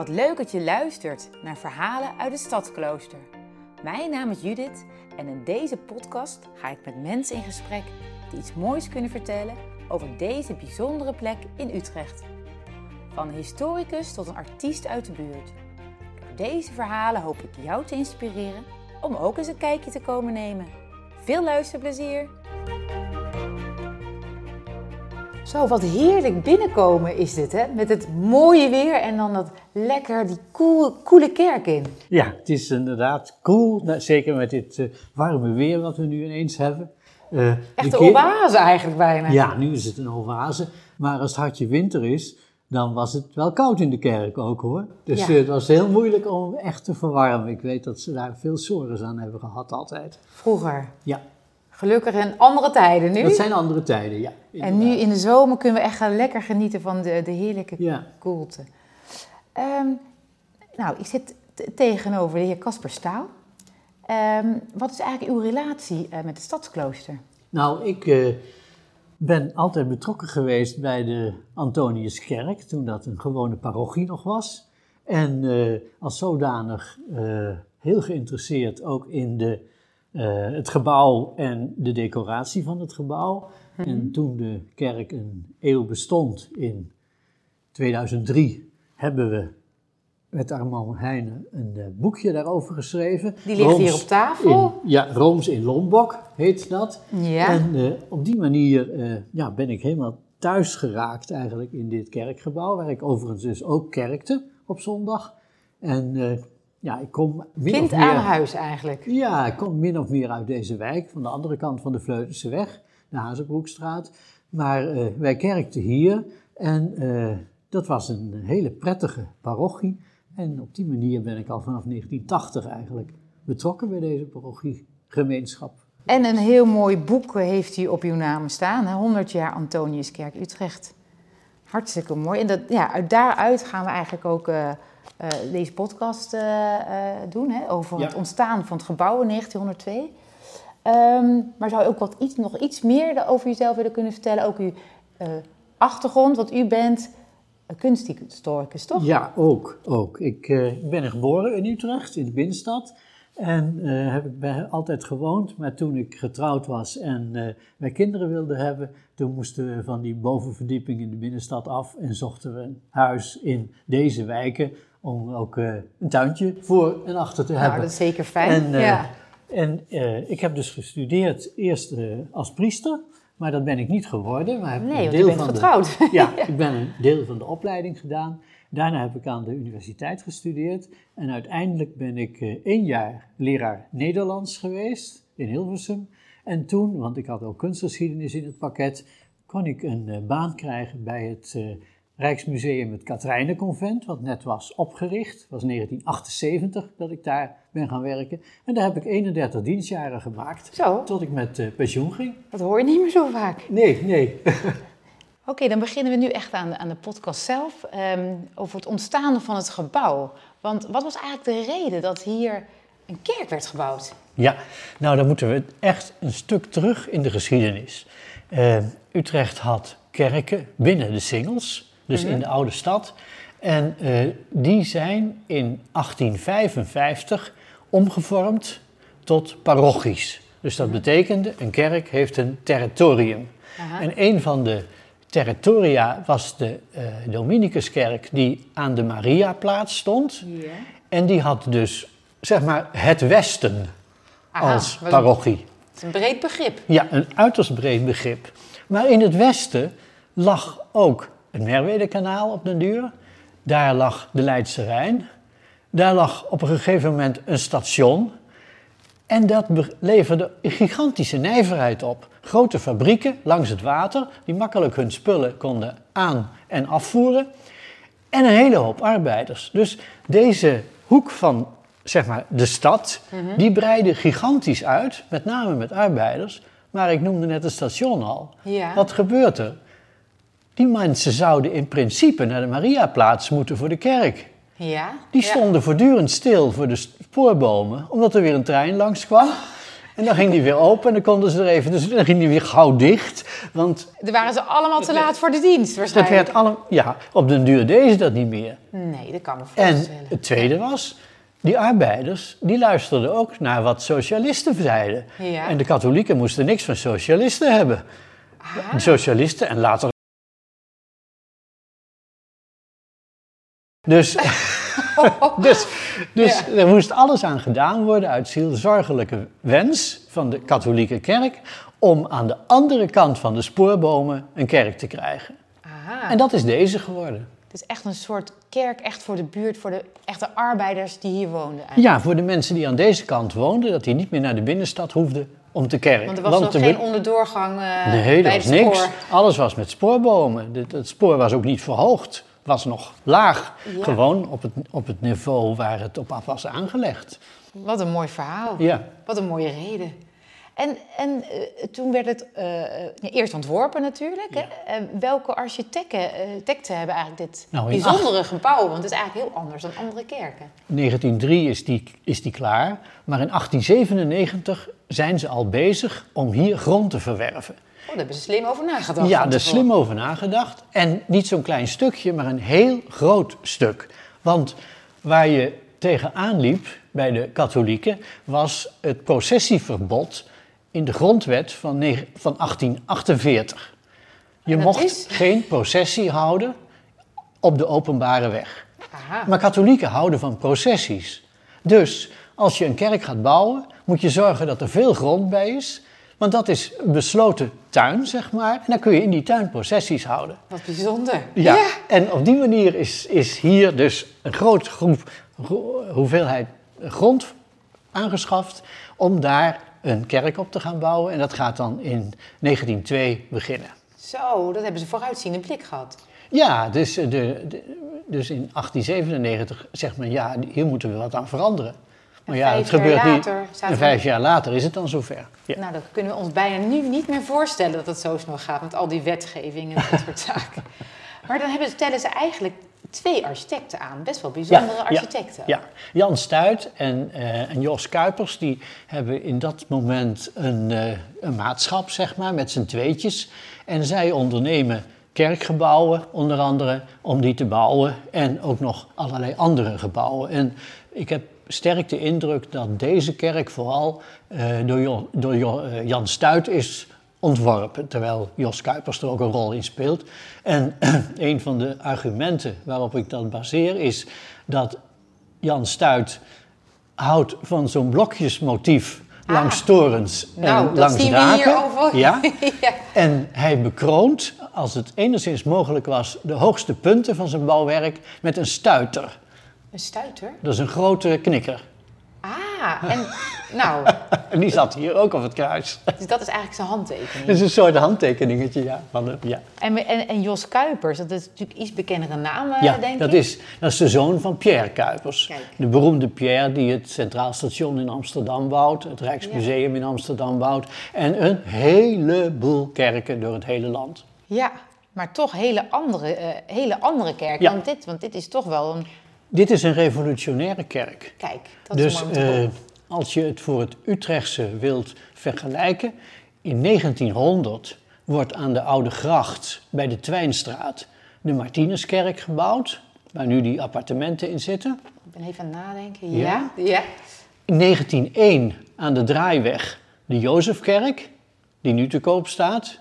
Wat leuk dat je luistert naar verhalen uit het stadsklooster. Mijn naam is Judith en in deze podcast ga ik met mensen in gesprek die iets moois kunnen vertellen over deze bijzondere plek in Utrecht. Van een historicus tot een artiest uit de buurt. Door deze verhalen hoop ik jou te inspireren om ook eens een kijkje te komen nemen. Veel luisterplezier! Zo, wat heerlijk binnenkomen is dit, hè? Met het mooie weer en dan dat lekker, die koele, koele kerk in. Ja, het is inderdaad cool, nou, zeker met dit uh, warme weer wat we nu ineens hebben. Uh, Echt een oase eigenlijk bijna. Ja, nu is het een oase. Maar als het hartje winter is, dan was het wel koud in de kerk ook hoor. Dus ja. uh, het was heel moeilijk om echt te verwarmen. Ik weet dat ze daar veel zorgen aan hebben gehad altijd. Vroeger? Ja. Gelukkig in andere tijden nu. Dat zijn andere tijden, ja. Inderdaad. En nu in de zomer kunnen we echt gaan lekker genieten van de, de heerlijke ja. koelte. Um, nou, ik zit tegenover de heer Casper Staal. Um, wat is eigenlijk uw relatie uh, met het stadsklooster? Nou, ik uh, ben altijd betrokken geweest bij de Antoniuskerk, toen dat een gewone parochie nog was. En uh, als zodanig heel geïnteresseerd ook in de uh, het gebouw en de decoratie van het gebouw. Mm -hmm. En toen de kerk een eeuw bestond in 2003, hebben we met Armand Heijnen een uh, boekje daarover geschreven. Die ligt Rooms hier op tafel? In, ja, Rooms in Lombok heet dat. Ja. En uh, op die manier ja, ben ik helemaal thuis geraakt eigenlijk in dit kerkgebouw, waar ik overigens dus ook kerkte op zondag. En ja, ik kom min Kind of meer, aan huis eigenlijk. Ja, ik kom min of meer uit deze wijk, van de andere kant van de Vleutense weg, de Hazebroekstraat. Maar uh, wij kerkten hier en uh, dat was een hele prettige parochie. En op die manier ben ik al vanaf 1980 eigenlijk betrokken bij deze parochiegemeenschap. En een heel mooi boek heeft u op uw naam staan, hè? 100 jaar Antoniuskerk Utrecht. Hartstikke mooi. En dat, ja, uit daaruit gaan we eigenlijk ook... Uh, uh, deze podcast uh, uh, doen hè, over ja. het ontstaan van het gebouw in 1902. Um, maar zou je ook wat iets, nog iets meer over jezelf willen kunnen vertellen? Ook uw achtergrond, wat u bent kunsthistoricus, toch? Ja, ook. ook. Ik ben geboren in Utrecht, in de binnenstad. En uh, heb ik bij, altijd gewoond, maar toen ik getrouwd was en uh, wij kinderen wilden hebben, toen moesten we van die bovenverdieping in de binnenstad af en zochten we een huis in deze wijken om ook uh, een tuintje voor en achter te nou, hebben. dat is zeker fijn, en, ja. En ik heb dus gestudeerd eerst als priester, maar dat ben ik niet geworden. Maar heb nee, een deel je bent van getrouwd. De, ja, ik ben een deel van de opleiding gedaan. Daarna heb ik aan de universiteit gestudeerd en uiteindelijk ben ik uh, één jaar leraar Nederlands geweest in Hilversum. En toen, want ik had ook kunstgeschiedenis in het pakket, kon ik een uh, baan krijgen bij het uh, Rijksmuseum het Katrijnenconvent, wat net was opgericht. Het was 1978 dat ik daar ben gaan werken. En daar heb ik 31 dienstjaren gemaakt, Zo. tot ik met pensioen ging. Dat hoor je niet meer zo vaak. Nee, nee. Oké, okay, dan beginnen we nu echt aan de, aan de podcast zelf, um, over het ontstaan van het gebouw. Want wat was eigenlijk de reden dat hier een kerk werd gebouwd? Ja, nou dan moeten we echt een stuk terug in de geschiedenis. Uh, Utrecht had kerken binnen de singels, dus in de oude stad. En uh, die zijn in 1855 omgevormd tot parochies. Dus dat mm-hmm. betekende, een kerk heeft een territorium. Aha. En een van de territoria was de uh, Dominicuskerk die aan de Mariaplaats stond. Ja. En die had dus, zeg maar, het Westen Aha, als parochie. Het is een breed begrip. Ja, een uiterst breed begrip. Maar in het Westen lag ook het Merwedekanaal op den duur. Daar lag de Leidse Rijn. Daar lag op een gegeven moment een station. En dat leverde een gigantische nijverheid op. Grote fabrieken langs het water, die makkelijk hun spullen konden aan- en afvoeren. En een hele hoop arbeiders. Dus deze hoek van zeg maar, de stad, mm-hmm. die breidde gigantisch uit, met name met arbeiders. Maar ik noemde net het station al. Ja. Wat gebeurt er? Die mensen zouden in principe naar de Mariaplaats moeten voor de kerk. Ja. Die stonden ja. voortdurend stil voor de spoorbomen, omdat er weer een trein langs kwam. En dan ging die weer open en dan konden ze er even, dus dan ging die weer gauw dicht. Want Dan waren ze allemaal te laat voor de dienst dat waarschijnlijk. werd allemaal, ja, op den duur deden ze dat niet meer. Nee, dat kan me En voorstellen. het tweede was, die arbeiders, die luisterden ook naar wat socialisten zeiden. Ja. En de katholieken moesten niks van socialisten hebben. Ah. De socialisten en later. Dus, dus, dus er moest alles aan gedaan worden uit zielzorgelijke wens van de katholieke kerk om aan de andere kant van de spoorbomen een kerk te krijgen. Aha. En dat is deze geworden. Het is echt een soort kerk, echt voor de buurt, voor de echte arbeiders die hier woonden. Eigenlijk. Ja, voor de mensen die aan deze kant woonden, dat die niet meer naar de binnenstad hoefden om te kerken. Want er was nog geen onderdoorgang eh Nee, bij niks. Alles was met spoorbomen. Het, het spoor was ook niet verhoogd. Was nog laag. Ja. Gewoon op het, op het niveau waar het op af was aangelegd. Wat een mooi verhaal. Ja. Wat een mooie reden. En, en eh, toen werd het eh, eh, eerst ontworpen natuurlijk. Hè? Eh, welke architecten, hebben eigenlijk dit Nou, bijzondere gebouw? Want het is eigenlijk heel anders dan andere kerken. In 1903 is die, is die klaar. Maar in 1897 zijn ze al bezig om hier grond te verwerven. Oh, daar hebben ze slim over nagedacht. Ja, daar slim over nagedacht. En niet zo'n klein stukje, maar een heel groot stuk. Want waar je tegenaan liep bij de katholieken was het processieverbod in de grondwet van, van 1848. Je mocht is? geen processie houden op de openbare weg. Aha. Maar katholieken houden van processies. Dus als je een kerk gaat bouwen, moet je zorgen dat er veel grond bij is. Want dat is een besloten tuin, zeg maar. En dan kun je in die tuin processies houden. Wat bijzonder. Ja. En op die manier is, is hier dus een grote groep, gro- hoeveelheid grond aangeschaft om daar een kerk op te gaan bouwen. En dat gaat dan in 1902 beginnen. Zo, dat hebben ze vooruitziende blik gehad. Ja, dus, eh, de, de- dus in 1897 zegt men, ja, hier moeten we wat aan veranderen. Maar ja, vijf het jaar gebeurt niet. later En vijf jaar later is het dan zover. Ja. Nou, dat kunnen we ons bijna nu niet meer voorstellen dat het zo snel gaat met al die wetgeving en dat soort zaken. Maar dan hebben, stellen ze eigenlijk twee architecten aan, best wel bijzondere Ja, architecten. Ja, Jan Stuit en, eh, en Jos Kuipers die hebben in dat moment een, eh, een maatschap, zeg maar, met z'n tweetjes. En zij ondernemen kerkgebouwen, onder andere, om die te bouwen. En ook nog allerlei andere gebouwen. En ik heb sterk de indruk dat deze kerk vooral eh, door, Jo- door Jo- eh, Jan Stuit is ontworpen, terwijl Jos Kuipers er ook een rol in speelt. En een van de argumenten waarop ik dat baseer is dat Jan Stuit houdt van zo'n blokjesmotief langs torens en Nou, dat langs daken. hier over. Ja. Ja. En hij bekroont, als het enigszins mogelijk was, de hoogste punten van zijn bouwwerk met een stuiter. Een stuiter? Dat is een grote knikker. Ah, en nou, En die zat hier ook op het kruis. dus dat is eigenlijk zijn handtekening. Dat is een soort handtekeningetje, ja. Van de, ja. En, en, en Jos Kuipers, dat is natuurlijk iets bekendere naam, eh, Ja, denk dat ik. is, dat is de zoon van Pierre Kuipers. Kijk. De beroemde Pierre die het Centraal Station in Amsterdam bouwt, het Rijksmuseum in Amsterdam bouwt en een heleboel kerken door het hele land. Ja, maar toch hele andere, eh, hele andere kerk Ja. dan dit. Want dit is toch wel een... Dit is een revolutionaire kerk. Kijk, dat dus is mooi te eh, horen. als je het voor het Utrechtse wilt vergelijken, in 1900 wordt aan de Oude Gracht bij de Twijnstraat de Martinuskerk gebouwd, waar nu die appartementen in zitten. Ik ben even aan het nadenken. Ja? Ja? Ja. In 1901 aan de Draaiweg de Jozefkerk, die nu te koop staat.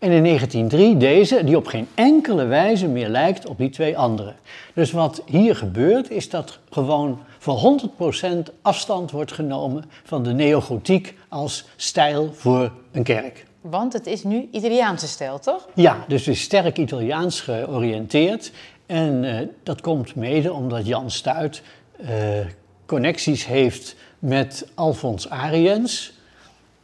En in 1903 deze, die op geen enkele wijze meer lijkt op die twee andere. Dus wat hier gebeurt, is dat gewoon voor 100% afstand wordt genomen van de neogotiek als stijl voor een kerk. Want het is nu Italiaanse stijl, toch? Ja, dus het is sterk Italiaans georiënteerd. En eh, dat komt mede omdat Jan Stuit eh, connecties heeft met Alfons Ariens.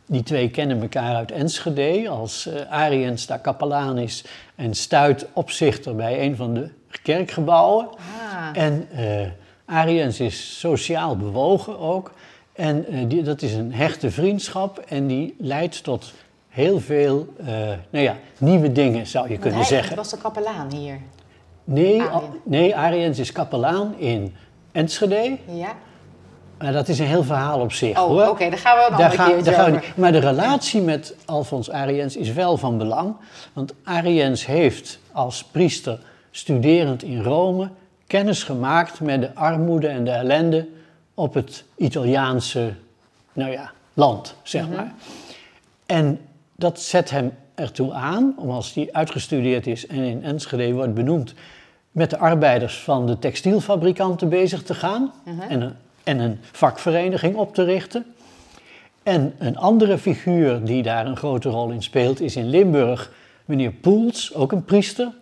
Die twee kennen elkaar uit Enschede. Als eh Ariens daar kapelaan is en Stuit opzichter bij een van de kerkgebouwen. Ah. En eh Ariens is sociaal bewogen ook. En eh, die, dat is een hechte vriendschap en die leidt tot heel veel nou ja, nieuwe dingen, zou je Want kunnen hij zeggen. was de kapelaan hier. Nee, al- nee, Ariens is kapelaan in Enschede. Ja. Maar dat is een heel verhaal op zich Oh, oké, daar gaan we een Daar andere keer gaan over. Maar de relatie met Alfons Ariens is wel van belang. Want Ariens heeft als priester studerend in Rome kennis gemaakt met de armoede en de ellende op het Italiaanse nou ja, land, zeg maar. En dat zet hem ertoe aan, om als hij uitgestudeerd is en in Enschede wordt benoemd, met de arbeiders van de textielfabrikanten bezig te gaan een, en een vakvereniging op te richten. En een andere figuur die daar een grote rol in speelt is in Limburg meneer Poels, ook een priester.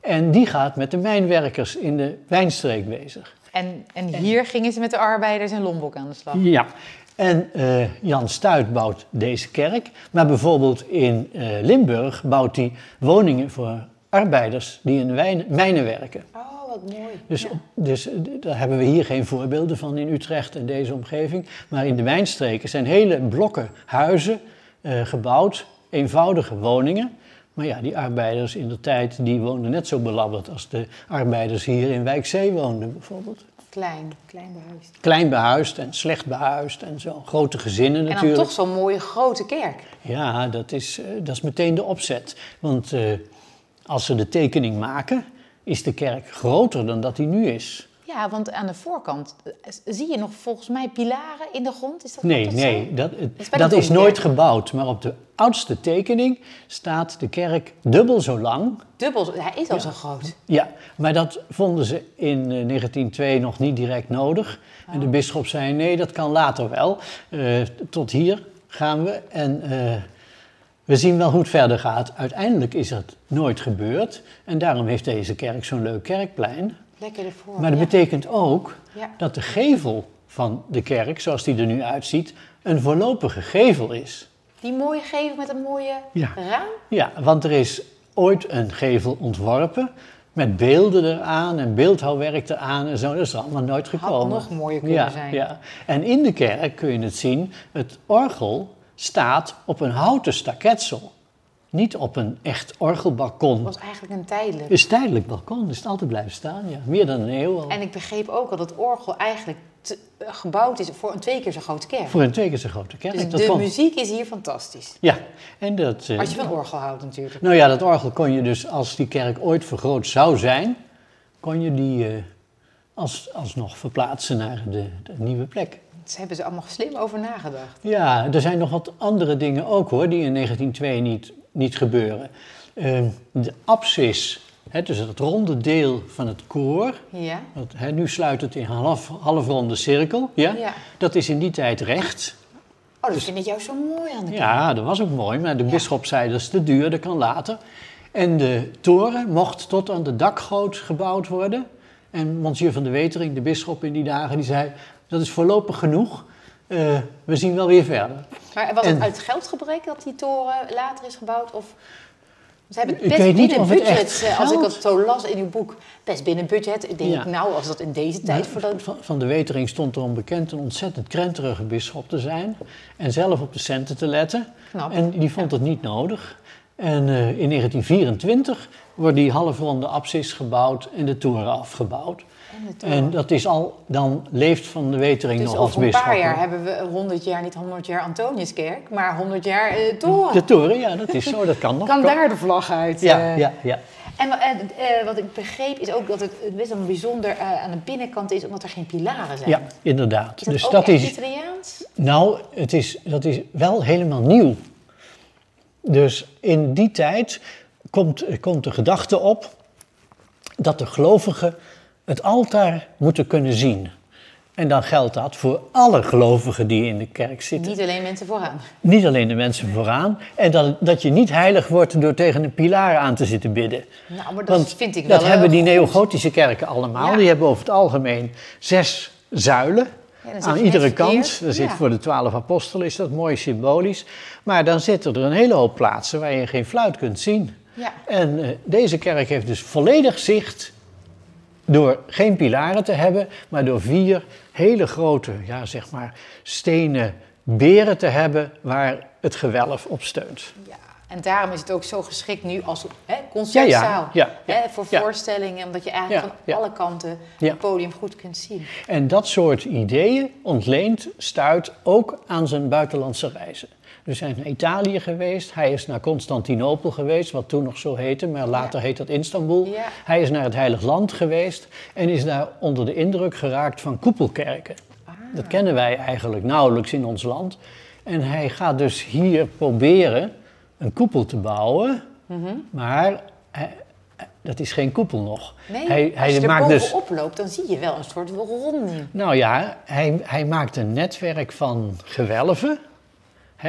En die gaat met de mijnwerkers in de wijnstreek bezig. En, en hier gingen ze met de arbeiders in Lombok aan de slag. Ja, en eh, Jan Stuit bouwt deze kerk. Maar bijvoorbeeld in eh, Limburg bouwt hij woningen voor arbeiders die in de wijn- mijnen werken. Oh, wat mooi. Dus, Ja. dus eh, daar hebben we hier geen voorbeelden van in Utrecht en deze omgeving. Maar in de wijnstreken zijn hele blokken huizen eh, gebouwd, eenvoudige woningen. Maar ja, die arbeiders in de tijd die woonden net zo belabberd als de arbeiders hier in Wijkzee woonden bijvoorbeeld. Klein, klein behuisd. Klein behuisd en slecht behuisd en zo. Grote gezinnen En dan natuurlijk. toch zo'n mooie grote kerk. Ja, dat is, eh, dat is meteen de opzet. Want als ze de tekening maken, is de kerk groter dan dat die nu is. Ja, want aan de voorkant eh, zie je nog volgens mij pilaren in de grond. Is dat Nee, klopt dat nee, zo? dat, is dat is nooit gebouwd. Maar op de oudste tekening staat de kerk dubbel zo lang. Dubbel, zo- hij is al zo groot. Ja, maar dat vonden ze in eh, 1902 nog niet direct nodig. En Oh. de bisschop zei, nee, dat kan later wel. Eh, tot hier gaan we en eh, we zien wel hoe het verder gaat. Uiteindelijk is dat nooit gebeurd. En daarom heeft deze kerk zo'n leuk kerkplein. Lekker ervoor. Maar dat ja. betekent ook Ja. dat de gevel van de kerk, zoals die er nu uitziet, een voorlopige gevel is. Die mooie gevel met een mooie Ja. raam. Ja, want er is ooit een gevel ontworpen met beelden eraan en beeldhouwwerk eraan en zo. Dat is allemaal nooit gekomen. nog mooier kunnen ja, zijn. Ja. En in de kerk kun je het zien, het orgel staat op een houten staketsel. Niet op een echt orgelbalkon. was eigenlijk een tijdelijk. Het is een tijdelijk balkon, is het altijd blijven staan, ja. Meer dan een eeuw al. En ik begreep ook al dat het orgel eigenlijk te- eh, gebouwd is voor een twee keer zo grote kerk. Voor een twee keer zo grote kerk. Dus dat de kon- muziek is hier fantastisch. Ja, en dat... eh, Als je van orgel houdt natuurlijk. Nou ja, dat orgel kon je dus, als die kerk ooit vergroot zou zijn, kon je die eh, als, alsnog verplaatsen naar de, de nieuwe plek. Daar hebben ze allemaal slim over nagedacht. Ja, er zijn nog wat andere dingen ook hoor, die in 1902 niet, niet gebeuren. Ehm, de apsis, hè, dus het ronde deel van het koor, Ja. want, hè, nu sluit het in een half, halfronde cirkel, ja? Ja. dat is in die tijd recht. Oh, dat vind ik jou zo mooi aan de kerk. Ja, dat was ook mooi, maar de Ja. bisschop zei dat is te duur, dat kan later. En de toren mocht tot aan de dakgoot gebouwd worden. En monsieur van de Wetering, de bisschop in die dagen, die zei, dat is voorlopig genoeg, Eh, we zien wel weer verder. Maar was het uit geldgebrek dat die toren later is gebouwd? Of... Ze hebben best weet niet binnen budget, eh, als ik dat zo las in uw boek, best binnen budget. Ik denk Ja. nou, als dat in deze tijd voor dat... Van, van de Wetering stond erom bekend een ontzettend krenterige bisschop te zijn. En zelf op de centen te letten. Knap. En die vond het niet nodig. En eh, in 1924 wordt die halfronde apsis gebouwd en de toren afgebouwd. En dat is al, dan leeft Van de Wetering Dus nog als over een paar jaar hebben we 100 jaar, niet 100 jaar Antoniuskerk, maar 100 jaar eh, toren. De toren, ja, dat is zo, dat kan nog. kan daar de vlag uit? Ja, eh. ja, ja. En eh, eh, wat ik begreep is ook dat het best wel bijzonder aan de binnenkant is, omdat er geen pilaren zijn. ja, inderdaad. Is dat dus ook dat is, Italiaans? Nou, het is, dat is wel helemaal nieuw. Dus in die tijd komt, komt de gedachte op dat de gelovigen het altaar moeten kunnen zien. En dan geldt dat voor alle gelovigen die in de kerk zitten. Niet alleen mensen vooraan. Niet alleen de mensen vooraan. En dat, dat je niet heilig wordt door tegen een pilaar aan te zitten bidden. Nou, maar dat Want vind ik wel dat hebben eh, die neogotische kerken allemaal. Ja. Die hebben over het algemeen zes zuilen. Ja, aan iedere kant. Er zit Ja. voor de twaalf apostelen is dat mooi symbolisch. Maar dan zitten er een hele hoop plaatsen waar je geen fluit kunt zien. Ja. En eh, deze kerk heeft dus volledig zicht door geen pilaren te hebben, maar door vier hele grote, ja zeg maar, stenen beren te hebben waar het gewelf op steunt. Ja, En daarom is het ook zo geschikt nu als hè, concertzaal. Ja, ja, hè, voor voorstellingen, omdat je eigenlijk van alle kanten het podium goed kunt zien. En dat soort ideeën ontleent Stuit ook aan zijn buitenlandse reizen. Dus hij is naar Italië geweest, hij is naar Constantinopel geweest, wat toen nog zo heette, maar later heet dat Istanbul. Hij is naar het Heilig Land geweest en is daar onder de indruk geraakt van koepelkerken. Dat kennen wij eigenlijk nauwelijks in ons land. En hij gaat dus hier proberen een koepel te bouwen, Mhm. maar hij- dat is geen koepel nog. Nee, hij, als hij je er maakt dus bovenop loopt, dan zie je wel een soort ronding. nou ja, hij, hij maakt een netwerk van gewelven.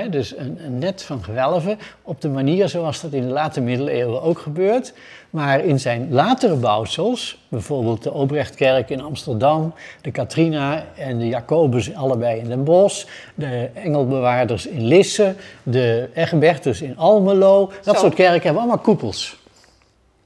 Dus een, een net van gewelven op de manier zoals dat in de late middeleeuwen ook gebeurt. Maar in zijn latere bouwsels, bijvoorbeeld de Obrechtkerk in Amsterdam, de Katrina en de Jacobus allebei in Den Bosch, de Engelbewaarders in Lisse, de Egbertus in Almelo, dat Zo. soort kerken hebben allemaal koepels.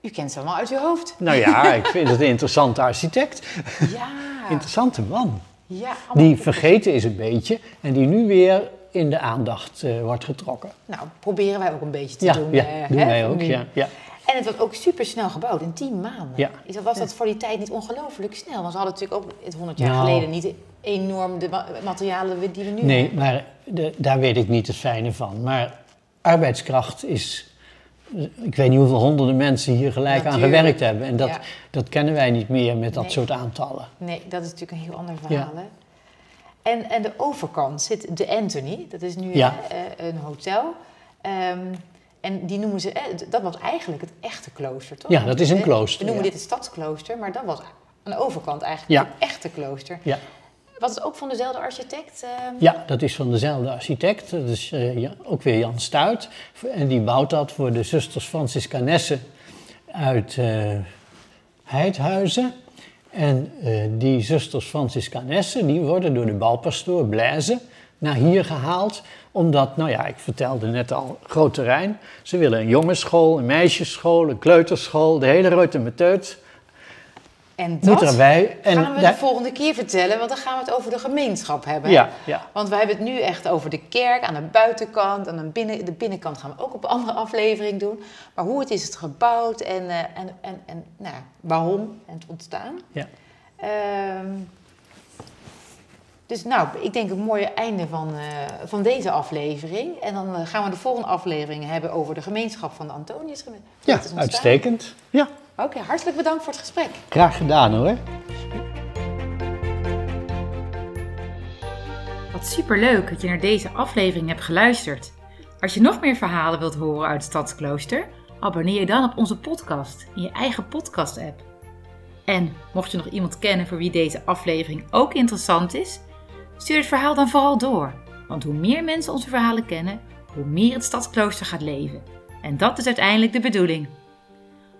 U kent ze allemaal uit uw hoofd. Nou ja, ik vind het een interessante architect. Ja, Interessante man. ja Die vergeten is een beetje en die nu weer in de aandacht eh, wordt getrokken. Nou, proberen wij ook een beetje te Ja, doen. ja eh, doen hè, wij ook. Ja, ja. En het wordt ook super snel gebouwd, in 10 maanden. Ja. Is dat, was dat voor die tijd niet ongelooflijk snel? Want ze hadden natuurlijk ook het 100 jaar Nou. geleden niet enorm de ma- materialen die we nu Nee, hebben. maar de, daar weet ik niet het fijne van. Maar arbeidskracht is. Ik weet niet hoeveel honderden mensen hier gelijk aan gewerkt hebben. En dat, Ja. dat kennen wij niet meer met dat Nee. soort aantallen. Nee, dat is natuurlijk een heel ander verhaal. Hè? En, en de overkant zit de Anthony, dat is nu Ja. eh, een hotel. Ehm, en die noemen ze, eh, dat was eigenlijk het echte klooster, toch? Ja, dat is een Eh, klooster, We noemen ja. dit het stadsklooster, maar dat was aan de overkant eigenlijk Ja. het echte klooster. Ja. Was het ook van dezelfde architect? ehm? ja, dat is van dezelfde architect. Dat is eh, ja, ook weer Jan Stuit. En die bouwt dat voor de zusters Franciscanessen uit eh Heidhuizen. En eh, die zusters Franciscanessen die worden door de bouwpastoor Blaise naar hier gehaald. Omdat, nou ja, ik vertelde net al, groot terrein. Ze willen een jongensschool, een meisjesschool, een kleuterschool, de hele reuter met teut. En dat erbij. En gaan we de volgende keer vertellen, want dan gaan we het over de gemeenschap hebben. Ja, ja. Want we hebben het nu echt over de kerk aan de buitenkant. En aan binnen, de binnenkant gaan we ook op een andere aflevering doen. Maar hoe het is het gebouwd en, eh, en, en, en nou, waarom en het ontstaan. Ja. Ehm, dus nou, ik denk een mooie einde van, eh, van deze aflevering. En dan eh, gaan we de volgende aflevering hebben over de gemeenschap van de Antonius. Hoe Ja, uitstekend. Ja, Oké, hartelijk bedankt voor het gesprek. graag gedaan hoor. Wat superleuk dat je naar deze aflevering hebt geluisterd. Als je nog meer verhalen wilt horen uit het Stadsklooster, abonneer je dan op onze podcast in je eigen podcast-app. En mocht je nog iemand kennen voor wie deze aflevering ook interessant is, stuur het verhaal dan vooral door. Want hoe meer mensen onze verhalen kennen, hoe meer het Stadsklooster gaat leven. En dat is uiteindelijk de bedoeling.